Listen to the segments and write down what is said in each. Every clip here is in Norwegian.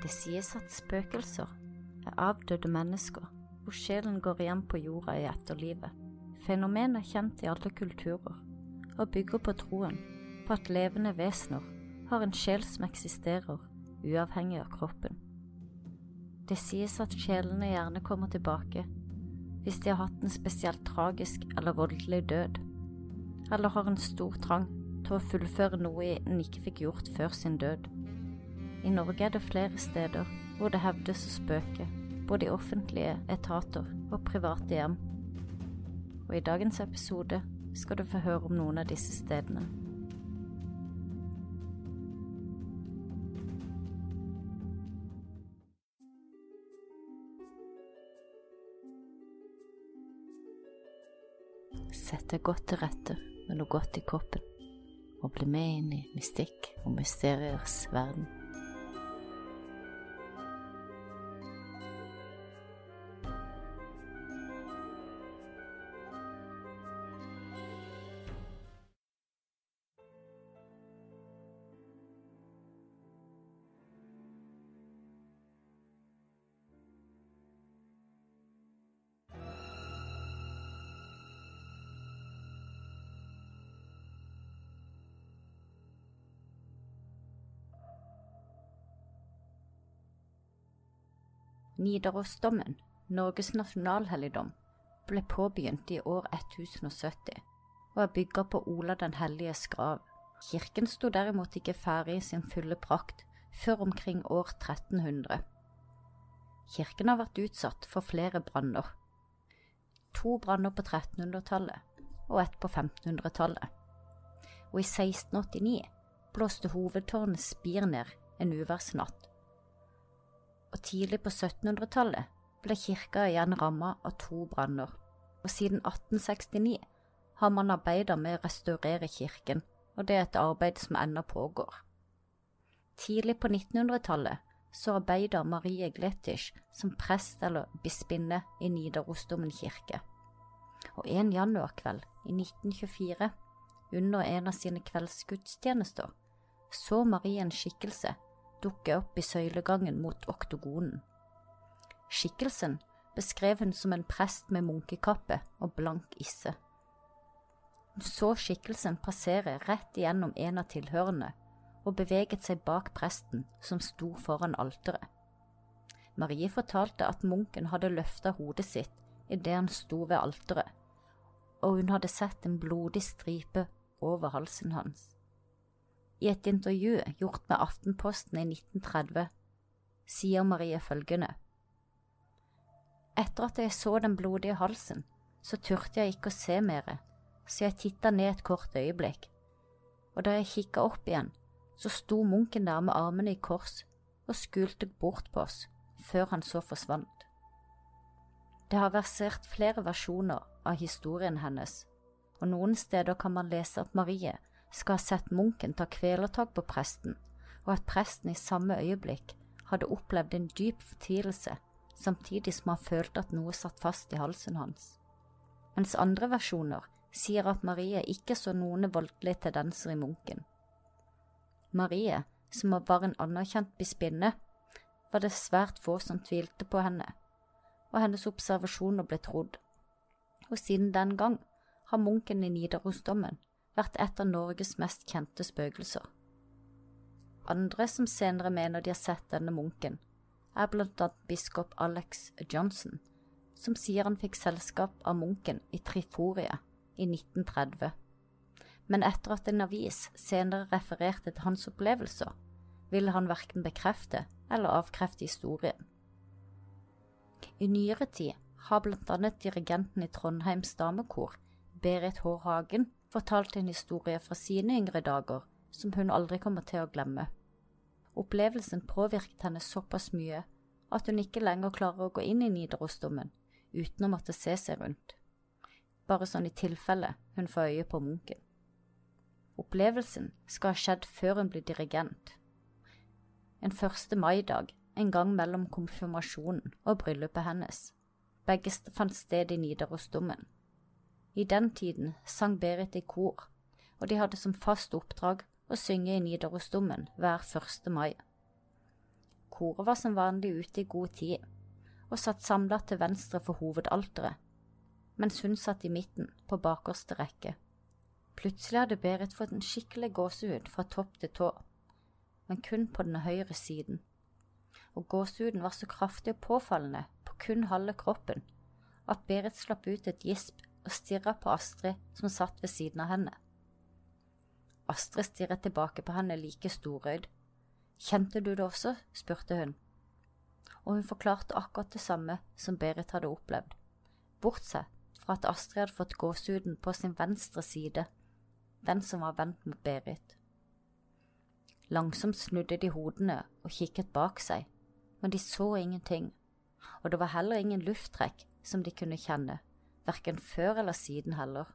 Det sies at spøkelser er avdøde mennesker, hvor sjelen går igjen på jorda i etterlivet. Fenomenet er kjent i alle kulturer, og bygger på troen på at levende vesener har en sjel som eksisterer uavhengig av kroppen. Det sies at sjelene gjerne kommer tilbake hvis de har hatt en spesielt tragisk eller voldelig død, eller har en stor trang til å fullføre noe en ikke fikk gjort før sin død. I Norge er det flere steder hvor det hevdes å spøke, både i offentlige etater og private hjem. Og i dagens episode skal du få høre om noen av disse stedene. Sett deg godt til rette med noe godt i koppen, og bli med inn i mystikk og mysteriers verden. Nidarosdommen, Norges nasjonalhelligdom, ble påbegynt i år 1070 og er bygga på Ola den helliges grav. Kirken sto derimot ikke ferdig i sin fulle prakt før omkring år 1300. Kirken har vært utsatt for flere branner. To branner på 1300-tallet og ett på 1500-tallet. Og i 1689 blåste hovedtårnet spir ned en uværsnatt og tidlig på 1700-tallet ble kirka igjen ramma av to branner, og siden 1869 har man arbeidet med å restaurere kirken, og det er et arbeid som ennå pågår. Tidlig på 1900-tallet så arbeidet Marie Gletisch som prest eller bispinne i Nidarosdomen kirke, og en januarkveld i 1924, under en av sine kveldsgudstjenester, så Marie en skikkelse dukke opp i søylegangen mot oktogonen. Skikkelsen beskrev hun som en prest med munkekappe og blank isse. Hun så skikkelsen passere rett igjennom en av tilhørende og beveget seg bak presten som sto foran alteret. Marie fortalte at munken hadde løfta hodet sitt idet han sto ved alteret, og hun hadde sett en blodig stripe over halsen hans. I et intervju gjort med Aftenposten i 1930 sier Marie følgende. Etter at jeg så den blodige halsen, så turte jeg ikke å se mere, så jeg titta ned et kort øyeblikk, og da jeg kikka opp igjen, så sto munken der med armene i kors og skulte bort på oss, før han så forsvant. Det har versert flere versjoner av historien hennes, og noen steder kan man lese at Marie skal ha sett munken ta kvelertak på presten, og at presten i samme øyeblikk hadde opplevd en dyp fortielse, samtidig som han følte at noe satt fast i halsen hans. Mens andre versjoner sier at Marie ikke så noen voldelige tendenser i munken. Marie, som var en anerkjent bispinne, var det svært få som tvilte på henne, og hennes observasjoner ble trodd, og siden den gang har munken i Nidarosdommen vært et av Norges mest kjente spøkelser. Andre som senere mener de har sett denne munken, er blant annet biskop Alex Johnson, som sier han fikk selskap av munken i Triforie i 1930. Men etter at en avis senere refererte til hans opplevelser, ville han verken bekrefte eller avkrefte historien. I nyere tid har blant annet dirigenten i Trondheims damekor, Berit H. Hagen, fortalte en historie fra sine yngre dager som hun aldri kommer til å glemme. Opplevelsen påvirket henne såpass mye at hun ikke lenger klarer å gå inn i Nidarosdomen uten å måtte se seg rundt, bare sånn i tilfelle hun får øye på munken. Opplevelsen skal ha skjedd før hun blir dirigent. En første maidag en gang mellom konfirmasjonen og bryllupet hennes. Begge fant sted i Nidarosdomen. I den tiden sang Berit i kor, og de hadde som fast oppdrag å synge i Nidarosdomen hver 1. mai. koret var som vanlig ute i god tid, og satt samlet til venstre for hovedalteret, mens hun satt i midten, på bakerste rekke. Plutselig hadde Berit fått en skikkelig gåsehud fra topp til tå, men kun på den høyre siden, og gåsehuden var så kraftig og påfallende på kun halve kroppen at Berit slapp ut et gisp og stirra på Astrid som satt ved siden av henne. Astrid stirret tilbake på henne like storøyd. Kjente du det også? spurte hun, og hun forklarte akkurat det samme som Berit hadde opplevd, bortsett fra at Astrid hadde fått gåsehuden på sin venstre side, den som var vendt mot Berit. Langsomt snudde de hodene og kikket bak seg, men de så ingenting, og det var heller ingen lufttrekk som de kunne kjenne, verken før eller siden heller.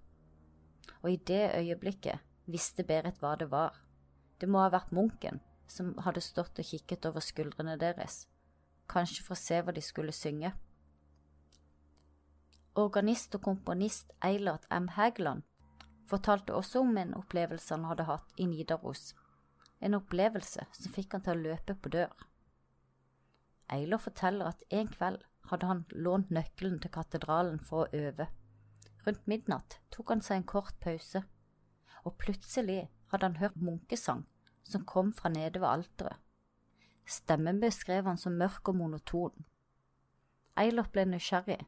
Og i det øyeblikket visste Berit hva det var. Det må ha vært munken som hadde stått og kikket over skuldrene deres, kanskje for å se hva de skulle synge. Organist og komponist Eilert M. Hægeland fortalte også om en opplevelse han hadde hatt i Nidaros, en opplevelse som fikk han til å løpe på dør. Eiler forteller at en kveld hadde han lånt nøkkelen til katedralen for å øve. Rundt midnatt tok han seg en kort pause, og plutselig hadde han hørt munkesang som kom fra nede ved alteret. Stemmen beskrev han som mørk og monoton. Eilert ble nysgjerrig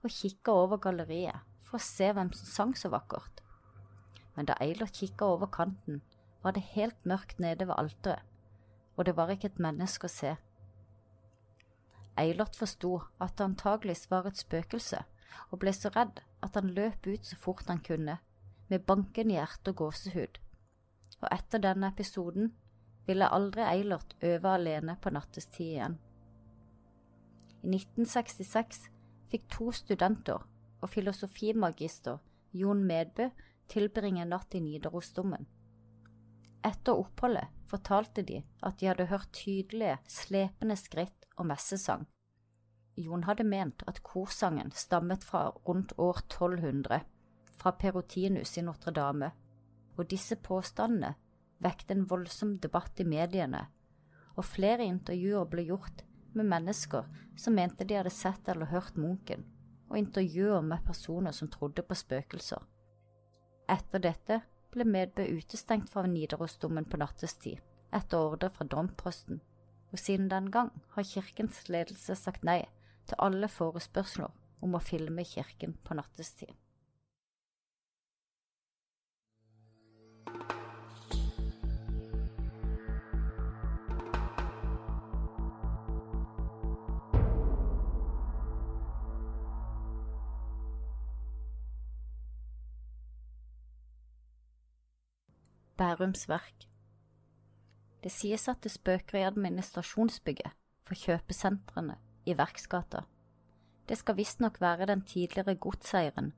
og kikka over galleriet for å se hvem som sang så vakkert. Men da Eilert kikka over kanten, var det helt mørkt nede ved alteret, og det var ikke et menneske å se. Eilert forsto at det antageligvis var et spøkelse, og ble så redd at han løp ut så fort han kunne, med bankende hjerte og gåsehud. Og etter denne episoden ville aldri Eilert øve alene på nattestid igjen. I 1966 fikk to studenter og filosofimagister Jon Medbø tilbringe en natt i Nidarosdomen. Etter oppholdet fortalte de at de hadde hørt tydelige, slepende skritt og messesang. Jon hadde ment at korsangen stammet fra rundt år 1200, fra Perotinus i Notre-Dame, og disse påstandene vekte en voldsom debatt i mediene, og flere intervjuer ble gjort med mennesker som mente de hadde sett eller hørt Munken, og intervjuer med personer som trodde på spøkelser. Etter dette ble Medbø utestengt fra Nidarosdomen på nattestid, etter ordre fra domprosten, og siden den gang har kirkens ledelse sagt nei til alle forespørsler om å filme kirken på nattestid. Bærums verk. Det sies at det spøker i administrasjonsbygget for kjøpesentrene i Verksgata. Det skal visstnok være den tidligere godseieren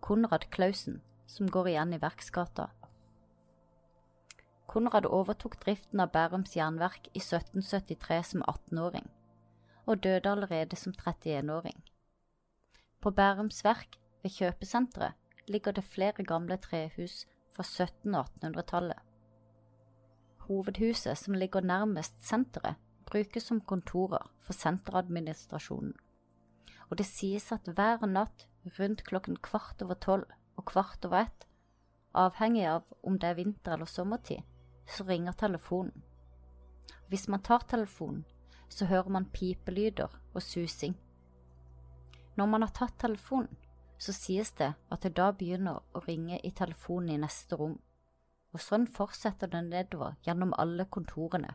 Konrad Klausen, som går igjen i Verksgata. Konrad overtok driften av Bærums jernverk i 1773 som 18-åring, og døde allerede som 31-åring. På Bærums verk ved kjøpesenteret ligger det flere gamle trehus fra 1700- og 1800-tallet. Hovedhuset, som ligger nærmest senteret, brukes som kontorer for senteradministrasjonen, og det sies at hver natt rundt klokken kvart over tolv og kvart over ett, avhengig av om det er vinter eller sommertid, så ringer telefonen. Hvis man tar telefonen, så hører man pipelyder og susing. Når man har tatt telefonen, så sies det at det da begynner å ringe i telefonen i neste rom, og sånn fortsetter det nedover gjennom alle kontorene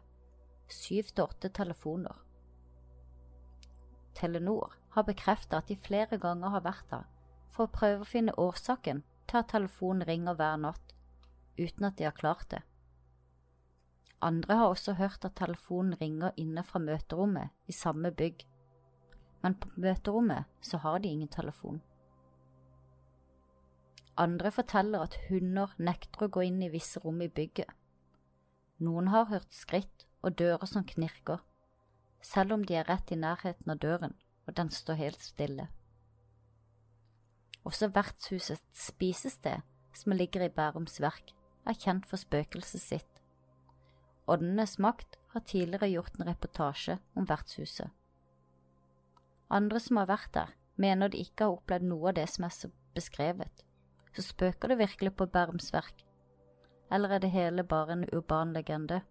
syv til åtte telefoner. Telenor har bekreftet at de flere ganger har vært der for å prøve å finne årsaken til at telefonen ringer hver natt, uten at de har klart det. Andre har også hørt at telefonen ringer inne fra møterommet i samme bygg, men på møterommet så har de ingen telefon. Andre forteller at hunder nekter å gå inn i visse rom i bygget. Noen har hørt skritt og dører som knirker, selv om de er rett i nærheten av døren og den står helt stille. Også vertshusets spisested, som ligger i Bærums Verk, er kjent for spøkelset sitt. Åndenes makt har tidligere gjort en reportasje om vertshuset. Andre som har vært der, mener de ikke har opplevd noe av det som er beskrevet. Så spøker det virkelig på Berms verk, eller er det hele bare en urban legende?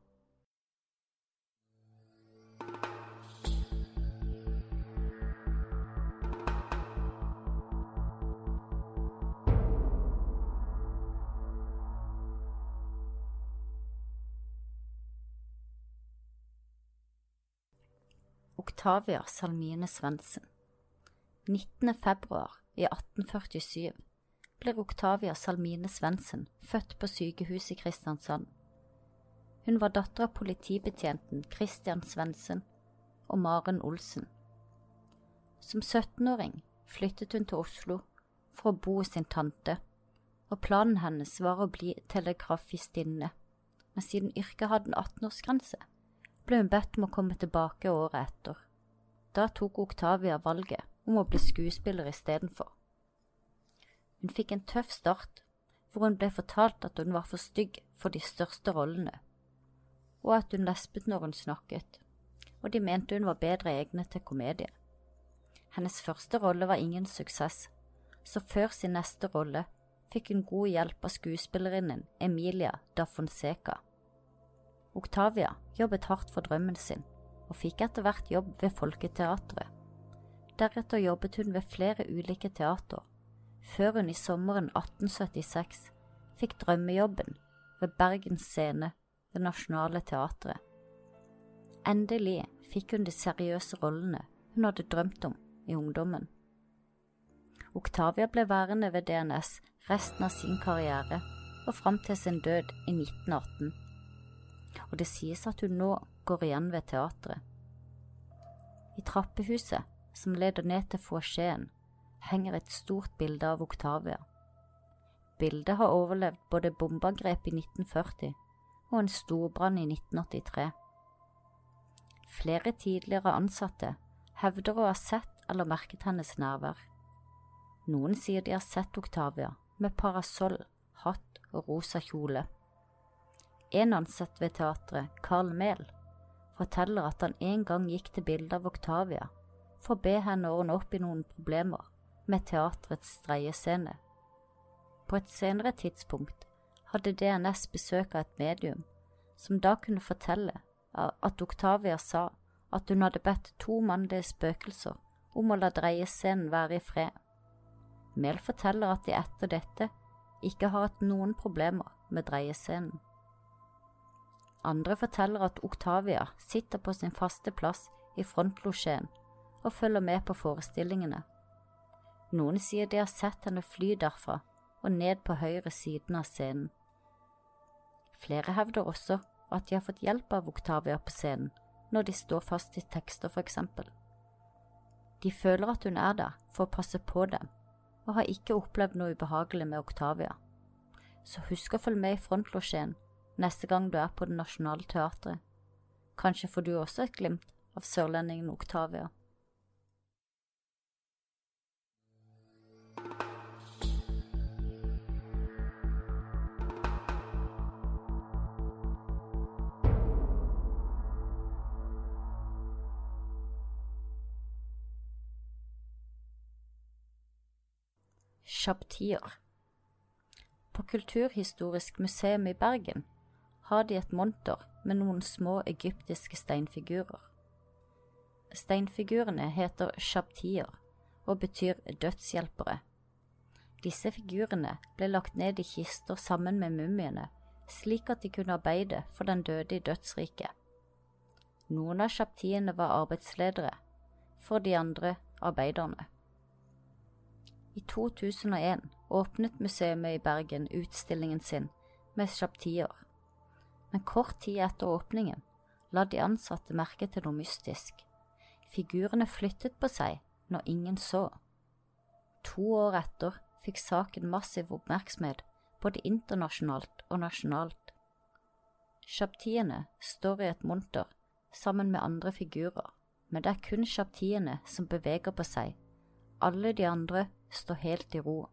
Octavia Salmine Svendsen. 19. februar i 1847 blir Octavia Salmine Svendsen født på sykehuset i Kristiansand. Hun var datter av politibetjenten Christian Svendsen og Maren Olsen. Som 17-åring flyttet hun til Oslo for å bo hos sin tante, og planen hennes var å bli telegrafistinne, men siden yrket hadde en 18-årsgrense, ble hun bedt om å komme tilbake året etter. Da tok Octavia valget om å bli skuespiller istedenfor. Hun fikk en tøff start, hvor hun ble fortalt at hun var for stygg for de største rollene, og at hun lespet når hun snakket, og de mente hun var bedre egnet til komedie. Hennes første rolle var ingen suksess, så før sin neste rolle fikk hun god hjelp av skuespillerinnen Emilia da Fonseca. Octavia jobbet hardt for drømmen sin, og fikk etter hvert jobb ved Folketeatret. Deretter jobbet hun ved flere ulike teater, før hun i sommeren 1876 fikk drømmejobben ved Bergens Scene ved Nasjonale Teatret. Endelig fikk hun de seriøse rollene hun hadde drømt om i ungdommen. Octavia ble værende ved DNS resten av sin karriere og fram til sin død i 1918 og det sies at hun nå går igjen ved teatret. I trappehuset, som leder ned til foajeen, henger et stort bilde av Octavia. Bildet har overlevd både bombeangrep i 1940 og en storbrann i 1983. Flere tidligere ansatte hevder å ha sett eller merket hennes nærvær. Noen sier de har sett Octavia med parasoll, hatt og rosa kjole. En ansatt ved teatret, Carl Mehl, forteller at han en gang gikk til bildet av Octavia for å be henne ordne opp i noen problemer med teatrets dreiescene. På et senere tidspunkt hadde DNS besøk av et medium, som da kunne fortelle at Octavia sa at hun hadde bedt to mannlige spøkelser om å la dreiescenen være i fred. Mehl forteller at de etter dette ikke har hatt noen problemer med dreiescenen. Andre forteller at Octavia sitter på sin faste plass i frontlosjeen og følger med på forestillingene. Noen sier de har sett henne fly derfra og ned på høyre siden av scenen. Flere hevder også at de har fått hjelp av Oktavia på scenen når de står fast i tekster, for eksempel. De føler at hun er der for å passe på dem, og har ikke opplevd noe ubehagelig med Oktavia. Så husk å følge med i frontlosjeen neste gang du er på Det Nasjonale Teatret. Kanskje får du også et glimt av sørlendingen Octavia. Shabtir På Kulturhistorisk museum i Bergen har de et monter med noen små egyptiske steinfigurer. Steinfigurene heter shabtier og betyr dødshjelpere. Disse figurene ble lagt ned i kister sammen med mumiene, slik at de kunne arbeide for den døde i dødsriket. Noen av shabtiene var arbeidsledere, for de andre arbeiderne. I 2001 åpnet museet i Bergen utstillingen sin med shabtier men kort tid etter åpningen la de ansatte merke til noe mystisk. Figurene flyttet på seg når ingen så. To år etter fikk saken massiv oppmerksomhet både internasjonalt og nasjonalt. Shabtiene står i et monter sammen med andre figurer, men det er kun shabtiene som beveger på seg. Alle de andre står helt i ro.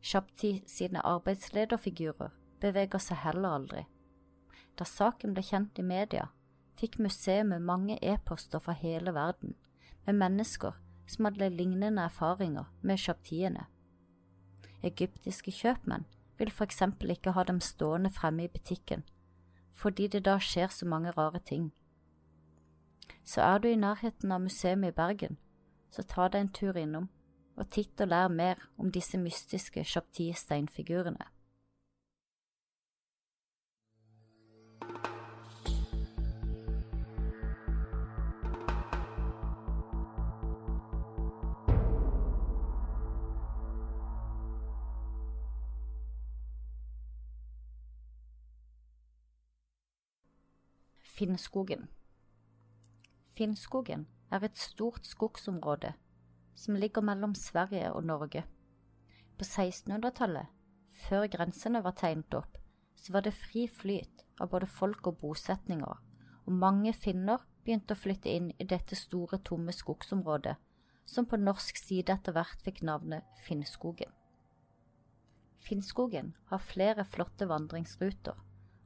Shabti sine arbeidslederfigurer beveger seg heller aldri. Da saken ble kjent i media, fikk museet mange e-poster fra hele verden, med mennesker som hadde lignende erfaringer med shabtiene. Egyptiske kjøpmenn vil for eksempel ikke ha dem stående fremme i butikken, fordi det da skjer så mange rare ting. Så er du i nærheten av museet i Bergen, så ta deg en tur innom, og titt og lær mer om disse mystiske shabti-steinfigurene. Finnskogen Finnskogen er et stort skogsområde som ligger mellom Sverige og Norge. På 1600-tallet, før grensene var tegnet opp, så var det fri flyt av både folk og bosetninger, og mange finner begynte å flytte inn i dette store, tomme skogsområdet, som på norsk side etter hvert fikk navnet Finnskogen. Finnskogen har flere flotte vandringsruter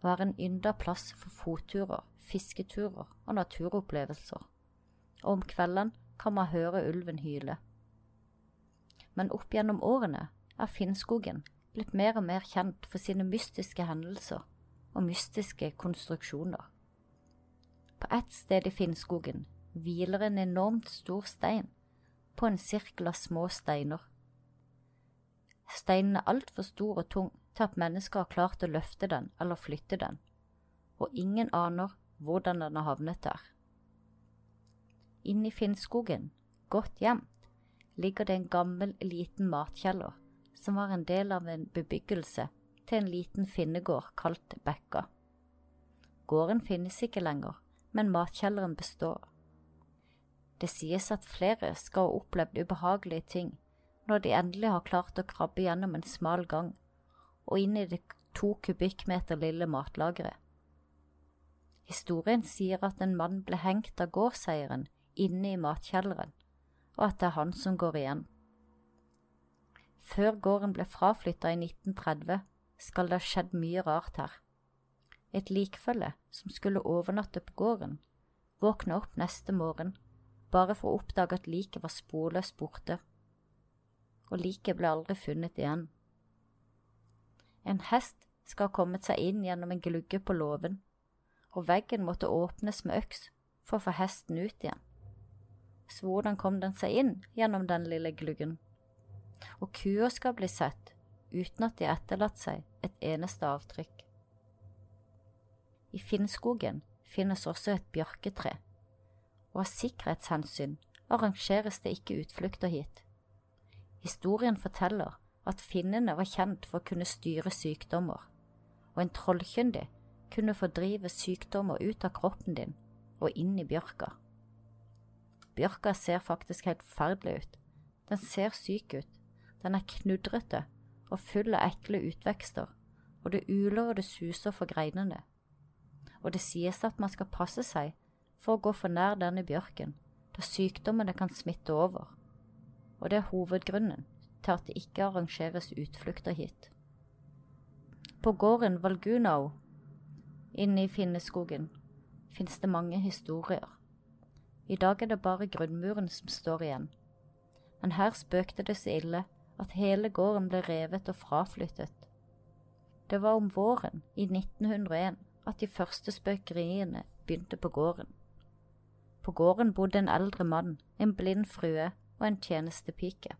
og er en ynda plass for fotturer, fisketurer og naturopplevelser, og om kvelden kan man høre ulven hyle. Men opp gjennom årene er Finnskogen blitt mer og mer kjent for sine mystiske hendelser og mystiske konstruksjoner. På ett sted i Finnskogen hviler en enormt stor stein på en sirkel av små steiner. Steinen er altfor stor og tung til at mennesker har klart å løfte den eller flytte den, og ingen aner hvordan den har havnet der. Inni Finnskogen, godt gjemt, ligger det en gammel, liten matkjeller som var en del av en bebyggelse til en liten finnegård kalt Bekka. Gården finnes ikke lenger, men matkjelleren består. Det sies at flere skal ha opplevd ubehagelige ting når de endelig har klart å krabbe gjennom en smal gang og inn i det to kubikkmeter lille matlageret. Historien sier at en mann ble hengt av gårdseieren inne i matkjelleren, og at det er han som går igjen. Før gården ble fraflytta i 1930, skal det ha skjedd mye rart her. Et likfølge som skulle overnatte på gården, våkna opp neste morgen bare for å oppdage at liket var sporløst borte, og liket ble aldri funnet igjen. En hest skal ha kommet seg inn gjennom en glugge på låven og veggen måtte åpnes med øks for å få hesten ut igjen. Så hvordan kom den seg inn gjennom den lille gluggen? Og kua skal bli sett uten at de har etterlatt seg et eneste avtrykk. I Finnskogen finnes også et bjørketre, og av sikkerhetshensyn arrangeres det ikke utflukter hit. Historien forteller at finnene var kjent for å kunne styre sykdommer, og en trollkyndig kunne fordrive sykdommer ut av kroppen din og inn i bjørka. Bjørka ser faktisk helt forferdelig ut. Den ser syk ut. Den er knudrete og full av ekle utvekster, og det uler og det suser for greinene. Og det sies at man skal passe seg for å gå for nær denne bjørken, da sykdommene kan smitte over. Og det er hovedgrunnen til at det ikke arrangeres utflukter hit. På gården Valgunao Inne i Finneskogen finnes det mange historier. I dag er det bare grunnmuren som står igjen. Men her spøkte det så ille at hele gården ble revet og fraflyttet. Det var om våren i 1901 at de første spøkeriene begynte på gården. På gården bodde en eldre mann, en blind frue og en tjenestepike.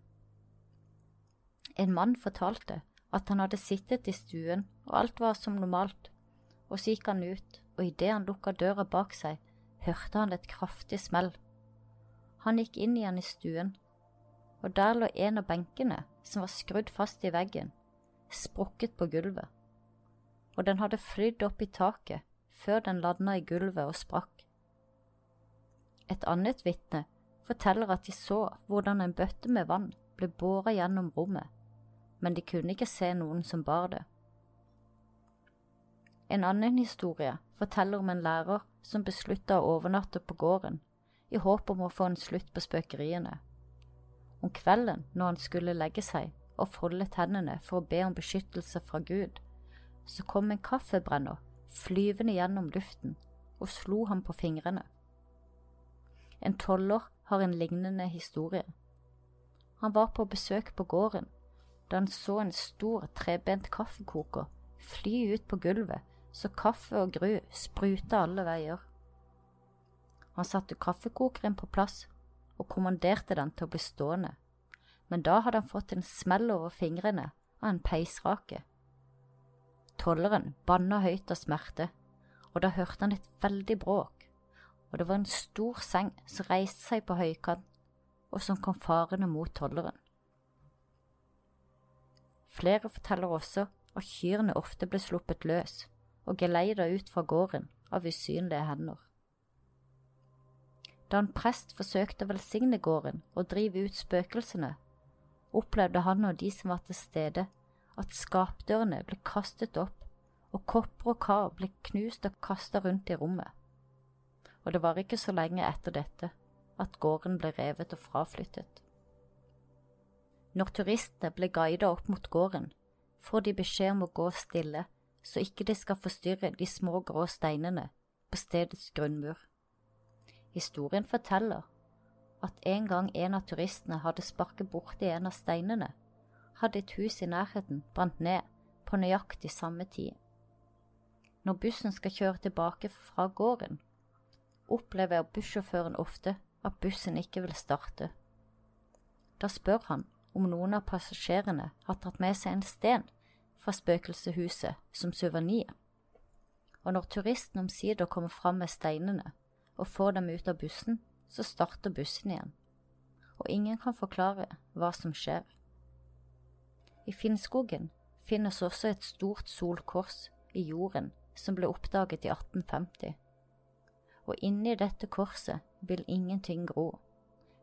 En mann fortalte at han hadde sittet i stuen og alt var som normalt, og så gikk han ut, og idet han lukka døra bak seg, hørte han et kraftig smell. Han gikk inn igjen i stuen, og der lå en av benkene, som var skrudd fast i veggen, sprukket på gulvet, og den hadde flydd opp i taket før den landa i gulvet og sprakk. Et annet vitne forteller at de så hvordan en bøtte med vann ble båret gjennom rommet, men de kunne ikke se noen som bar det. En annen historie forteller om en lærer som beslutta å overnatte på gården, i håp om å få en slutt på spøkeriene. Om kvelden, når han skulle legge seg og foldet hendene for å be om beskyttelse fra Gud, så kom en kaffebrenner flyvende gjennom luften og slo ham på fingrene. En toller har en lignende historie. Han var på besøk på gården da han så en stor trebent kaffekoker fly ut på gulvet så kaffe og gru spruta alle veier. Han satte kaffekokeren på plass og kommanderte den til å bli stående, men da hadde han fått en smell over fingrene av en peisrake. Tolleren banna høyt av smerte, og da hørte han et veldig bråk, og det var en stor seng som reiste seg på høykant, og som kom farende mot tolleren. Flere forteller også at kyrne ofte ble sluppet løs og geleida ut fra gården av usynlige hender. Da en prest forsøkte å velsigne gården og drive ut spøkelsene, opplevde han og de som var til stede, at skapdørene ble kastet opp, og kopper og kar ble knust og kasta rundt i rommet. Og det var ikke så lenge etter dette at gården ble revet og fraflyttet. Når turistene ble guidet opp mot gården, får de beskjed om å gå stille, så ikke de skal forstyrre de små grå steinene på stedets grunnmur. Historien forteller at en gang en av turistene hadde sparket borti en av steinene, hadde et hus i nærheten brant ned på nøyaktig samme tid. Når bussen skal kjøre tilbake fra gården, opplever bussjåføren ofte at bussen ikke vil starte. Da spør han om noen av passasjerene har tatt med seg en sten fra spøkelseshuset som suvenir, og når turisten omsider kommer fram med steinene, og får dem ut av bussen, så starter bussen igjen, og ingen kan forklare hva som skjer. I Finnskogen finnes også et stort solkors i jorden som ble oppdaget i 1850, og inni dette korset vil ingenting gro.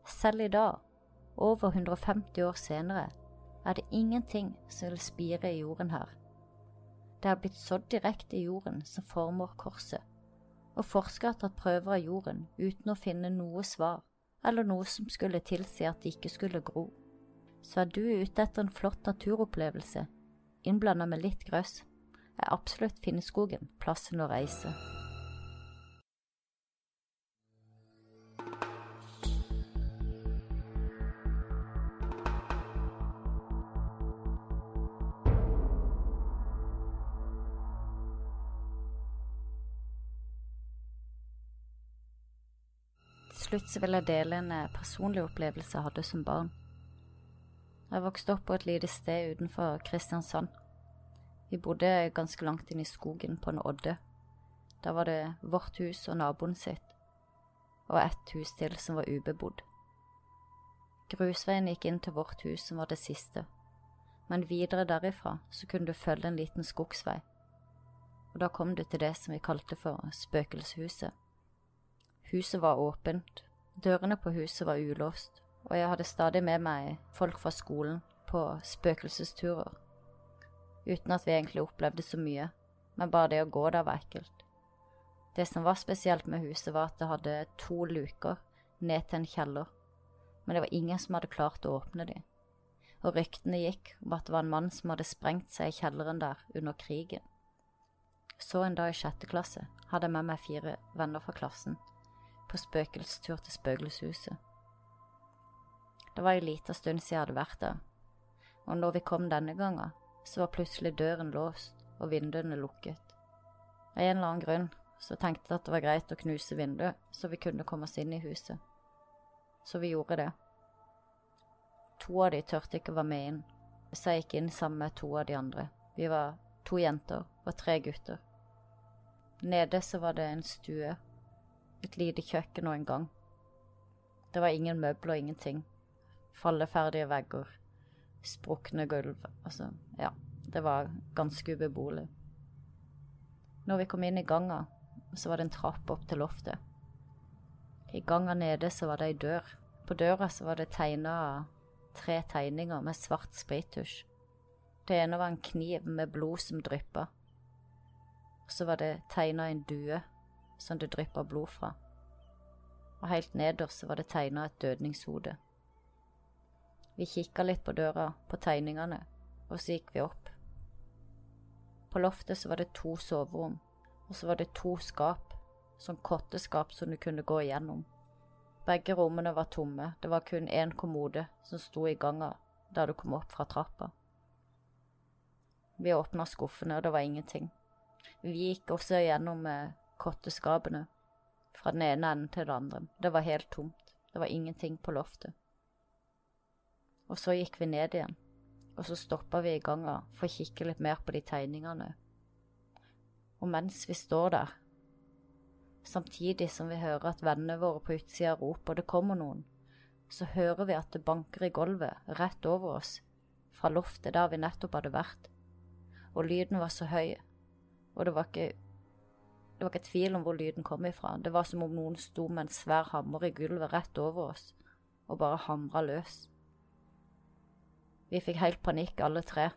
Selv i dag, over 150 år senere, er det ingenting som vil spire i jorden her. Det er blitt sådd direkte i jorden som former korset, og forskere har tatt prøver av jorden uten å finne noe svar eller noe som skulle tilsi at det ikke skulle gro. Så er du ute etter en flott naturopplevelse, innblanda med litt grøss, er absolutt Finnskogen plassen å reise. Slutt så vil jeg dele en eh, personlig opplevelse jeg hadde som barn. Jeg vokste opp på et lite sted utenfor Kristiansand. Vi bodde ganske langt inn i skogen på en odde. Der var det vårt hus og naboen sitt, og ett hus til som var ubebodd. Grusveien gikk inn til vårt hus, som var det siste, men videre derifra så kunne du følge en liten skogsvei, og da kom du til det som vi kalte for spøkelseshuset. Huset var åpent, dørene på huset var ulåst, og jeg hadde stadig med meg folk fra skolen på spøkelsesturer. Uten at vi egentlig opplevde så mye, men bare det å gå der var ekkelt. Det som var spesielt med huset, var at det hadde to luker ned til en kjeller, men det var ingen som hadde klart å åpne dem. Og ryktene gikk om at det var en mann som hadde sprengt seg i kjelleren der under krigen. Så en dag i sjette klasse hadde jeg med meg fire venner fra klassen på spøkelsestur til spøkelseshuset. Det var ei lita stund siden jeg hadde vært der, og når vi kom denne gangen, så var plutselig døren låst og vinduene lukket. Av en eller annen grunn så tenkte jeg at det var greit å knuse vinduet, så vi kunne komme oss inn i huset. Så vi gjorde det. To av de turte ikke å være med inn, så jeg gikk inn sammen med to av de andre. Vi var to jenter og tre gutter. Nede så var det en stue et lite kjøkken og en gang. Det var ingen møbler, ingenting. Falleferdige vegger. Sprukne gulv. Altså, ja. Det var ganske ubeboelig. Når vi kom inn i ganga, så var det en trapp opp til loftet. I ganga nede så var det ei dør. På døra så var det tegna tre tegninger med svart sprittusj. Det ene var en kniv med blod som dryppa. Så var det tegna en due som det dryppa blod fra. Og helt nederst var det tegna et dødningshode. Vi kikka litt på døra, på tegningene, og så gikk vi opp. På loftet så var det to soverom, og så var det to skap, sånn kotteskap som du kunne gå igjennom. Begge rommene var tomme, det var kun én kommode som sto i ganga da du kom opp fra trappa. Vi åpna skuffene, og det var ingenting. Vi gikk også gjennom eh, kotteskapene, fra den ene enden til den andre. Det var helt tomt, det var ingenting på loftet. Og så gikk vi ned igjen, og så stoppa vi i ganga for å kikke litt mer på de tegningene. Og mens vi står der, samtidig som vi hører at vennene våre på utsida roper 'det kommer noen', så hører vi at det banker i gulvet rett over oss, fra loftet der vi nettopp hadde vært. Og lyden var så høy, og det var ikke det var ikke tvil om hvor lyden kom ifra. Det var som om noen sto med en svær hammer i gulvet rett over oss og bare hamra løs. Vi fikk helt panikk, alle tre.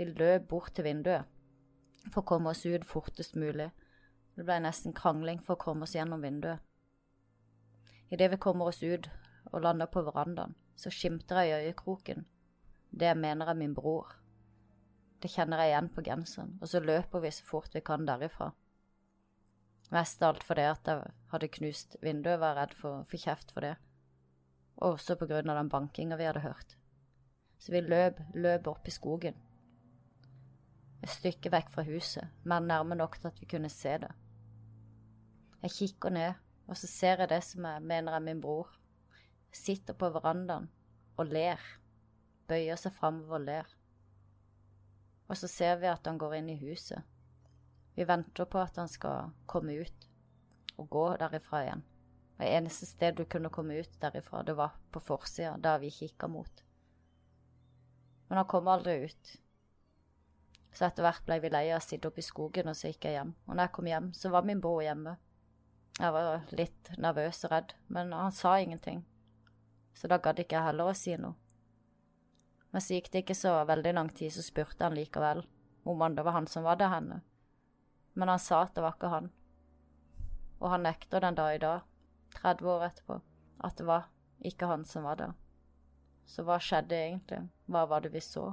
Vi løp bort til vinduet for å komme oss ut fortest mulig. Det ble nesten krangling for å komme oss gjennom vinduet. Idet vi kommer oss ut og lander på verandaen, så skimter jeg i øyekroken det jeg mener er min bror. Det kjenner jeg igjen på genseren, og så løper vi så fort vi kan derifra. Mest alt fordi at jeg hadde knust vinduet, var redd for å få kjeft for det, og også på grunn av den bankinga vi hadde hørt. Så vi løp, løp opp i skogen. Et stykke vekk fra huset, men nærme nok til at vi kunne se det. Jeg kikker ned, og så ser jeg det som jeg mener er min bror. Sitter på verandaen og ler. Bøyer seg framover og ler. Og så ser vi at han går inn i huset. Vi venter på at han skal komme ut og gå derifra igjen. Det eneste sted du kunne komme ut derifra, det var på forsida, der vi kikka mot. Men han kom aldri ut. Så etter hvert ble vi lei av å sitte oppe i skogen, og så gikk jeg hjem. Og når jeg kom hjem, så var min bror hjemme. Jeg var litt nervøs og redd, men han sa ingenting. Så da gadd ikke jeg heller å si noe. Men så gikk det ikke så veldig lang tid, så spurte han likevel om det var han som var der henne. Men han sa at det var ikke han. Og han nekter den dag i dag, 30 år etterpå, at det var ikke han som var der. Så hva skjedde egentlig? Hva var det vi så?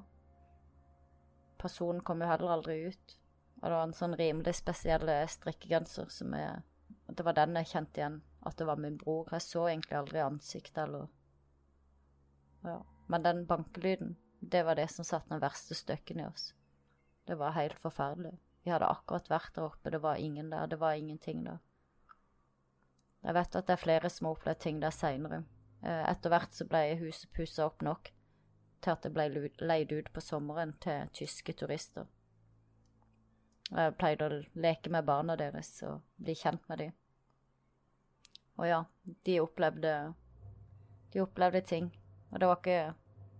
Personen kom jo heller aldri ut, og det var en sånn rimelig spesiell strikkegenser som er det var den jeg kjente igjen, at det var min bror. Jeg så egentlig aldri ansiktet eller Ja. Men den bankelyden, det var det som satte den verste støkken i oss. Det var helt forferdelig. Vi hadde akkurat vært der oppe, det var ingen der, det var ingenting der. Jeg vet at det er flere som har opplevd ting der seinere. Eh, etter hvert så ble huset pussa opp nok til at det ble leid ut på sommeren til tyske turister. Jeg pleide å leke med barna deres og bli kjent med dem. Og ja, de opplevde De opplevde ting. Og det var ikke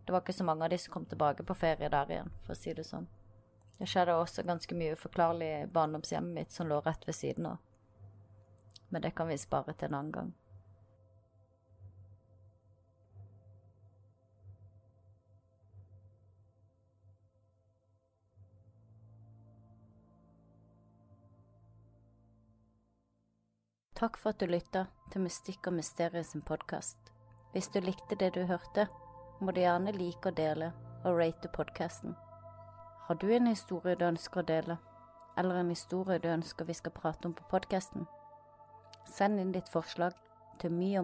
det var ikke så mange av de som kom tilbake på ferie der igjen, for å si det sånn. Det skjedde også ganske mye uforklarlig i barndomshjemmet mitt som lå rett ved siden av. Men det kan vi spare til en annen gang. Takk for at du lytta til Mystikk og mysteriet sin podkast. Hvis du likte det du hørte, må du gjerne like og dele og rate podkasten. Har du en historie du ønsker å dele, eller en historie du ønsker vi skal prate om på podkasten? Send inn ditt forslag til mye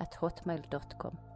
og.